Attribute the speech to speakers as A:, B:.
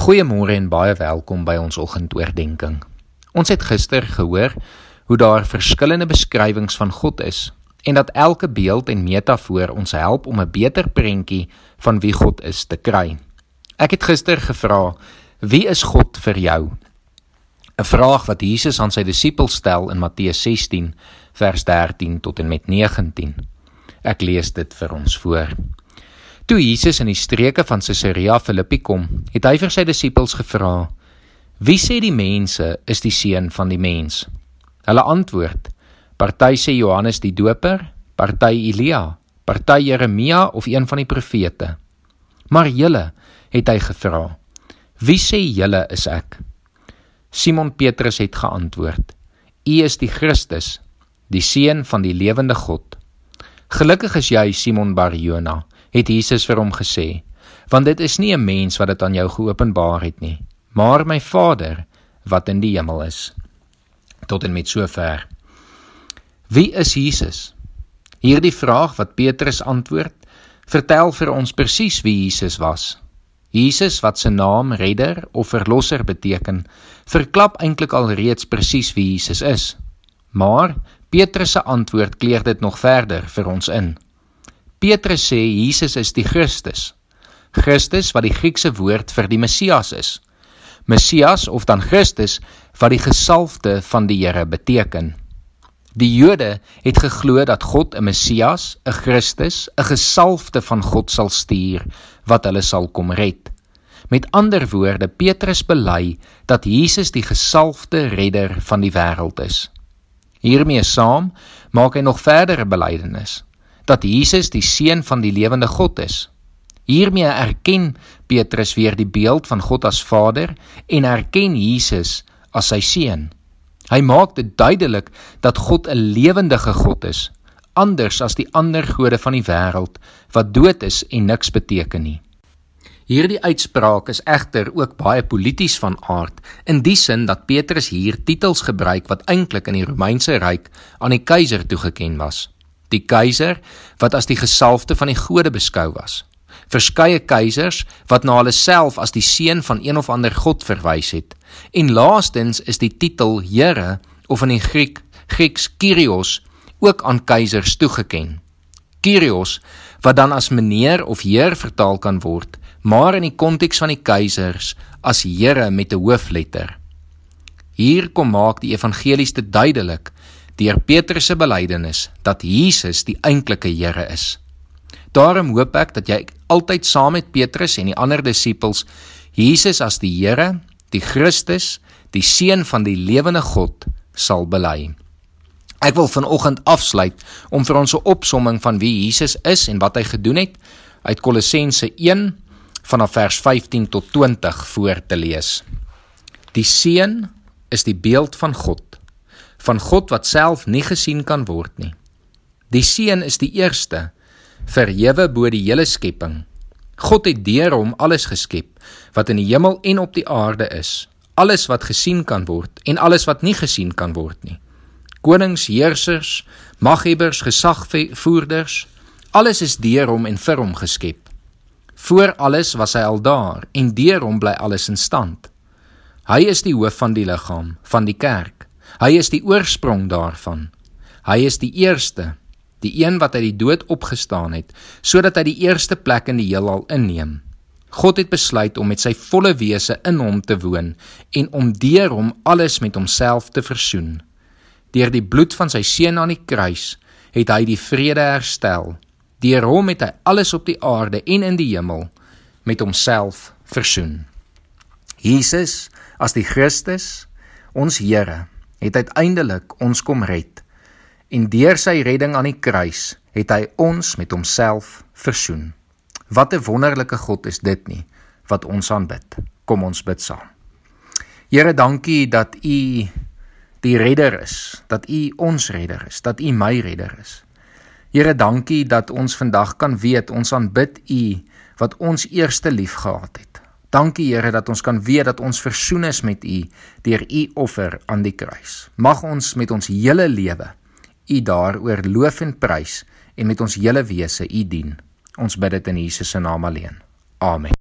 A: Goeiemôre en baie welkom by ons oggendoordenkings. Ons het gister gehoor hoe daar verskillende beskrywings van God is en dat elke beeld en metafoor ons help om 'n beter prentjie van wie God is te kry. Ek het gister gevra, wie is God vir jou? 'n Vraag wat Jesus aan sy disippels stel in Matteus 16 vers 13 tot en met 19. Ek lees dit vir ons voor. Toe Jesus in die streke van Caesarea Philippi kom, het hy vir sy disippels gevra: "Wie sê die mense is die seun van die mens?" Hulle antwoord: "Party sê Johannes die Doper, party Elia, party Jeremia of een van die profete." Maar julle, het hy gevra: "Wie sê julle is ek?" Simon Petrus het geantwoord: "U is die Christus, die seun van die lewende God." Gelukkig is jy Simon Barjona het Jesus vir hom gesê, want dit is nie 'n mens wat dit aan jou geopenbaar het nie, maar my Vader wat in die hemel is. Tot en met sover. Wie is Jesus? Hierdie vraag wat Petrus antwoord, vertel vir ons presies wie Jesus was. Jesus wat se naam redder of verlosser beteken, verklap eintlik al reeds presies wie Jesus is. Maar Petrus se antwoord kleur dit nog verder vir ons in. Petrus sê Jesus is die Christus. Christus wat die Griekse woord vir die Messias is. Messias of dan Christus wat die gesalfde van die Here beteken. Die Jode het geglo dat God 'n Messias, 'n Christus, 'n gesalfde van God sal stuur wat hulle sal kom red. Met ander woorde, Petrus bely dat Jesus die gesalfde redder van die wêreld is. Hiermee saam maak hy nog verdere belydenis dat Jesus die seun van die lewende God is. Hiermee erken Petrus weer die beeld van God as Vader en erken Jesus as sy seun. Hy maak dit duidelik dat God 'n lewendige God is, anders as die ander gode van die wêreld wat dood is en niks beteken nie. Hierdie uitspraak is egter ook baie polities van aard in die sin dat Petrus hier titels gebruik wat eintlik in die Romeinse ryk aan die keiser toegeken was die keiser wat as die gesalfde van die gode beskou was. Verskeie keisers wat na hulle self as die seun van een of ander god verwys het. En laastens is die titel Here of in die Griek Grieks Kyrios ook aan keisers toegeken. Kyrios wat dan as meneer of heer vertaal kan word, maar in die konteks van die keisers as Here met 'n hoofletter. Hier kom maak die evangelies te duidelik deur Petrus se belydenis dat Jesus die eintlike Here is. Daarom hoop ek dat jy altyd saam met Petrus en die ander disippels Jesus as die Here, die Christus, die seun van die lewende God sal bely. Ek wil vanoggend afsluit om vir ons 'n opsomming van wie Jesus is en wat hy gedoen het uit Kolossense 1 vanaf vers 15 tot 20 voor te lees. Die seun is die beeld van God van God wat self nie gesien kan word nie. Die Seun is die eerste verhewe bo die hele skepping. God het deur hom alles geskep wat in die hemel en op die aarde is, alles wat gesien kan word en alles wat nie gesien kan word nie. Konings, heersers, maghebbers, gesagvoerders, alles is deur hom en vir hom geskep. Voor alles was hy al daar en deur hom bly alles in stand. Hy is die hoof van die liggaam, van die kerk. Hy is die oorsprong daarvan. Hy is die eerste, die een wat uit die dood opgestaan het, sodat hy die eerste plek in die heelal inneem. God het besluit om met sy volle wese in hom te woon en om deur hom alles met homself te versoen. Deur die bloed van sy seun aan die kruis het hy die vrede herstel. Deur hom het hy alles op die aarde en in die hemel met homself versoen. Jesus as die Christus, ons Here het uiteindelik ons kom red. En deur sy redding aan die kruis het hy ons met homself versoen. Wat 'n wonderlike God is dit nie wat ons aanbid. Kom ons bid saam. Here, dankie dat U die redder is, dat U ons redder is, dat U my redder is. Here, dankie dat ons vandag kan weet ons aanbid U wat ons eerste lief gehad het. Dankie Here dat ons kan weet dat ons versoen is met U deur U offer aan die kruis. Mag ons met ons hele lewe U daaroor loof en prys en met ons hele wese U dien. Ons bid dit in Jesus se naam alleen. Amen.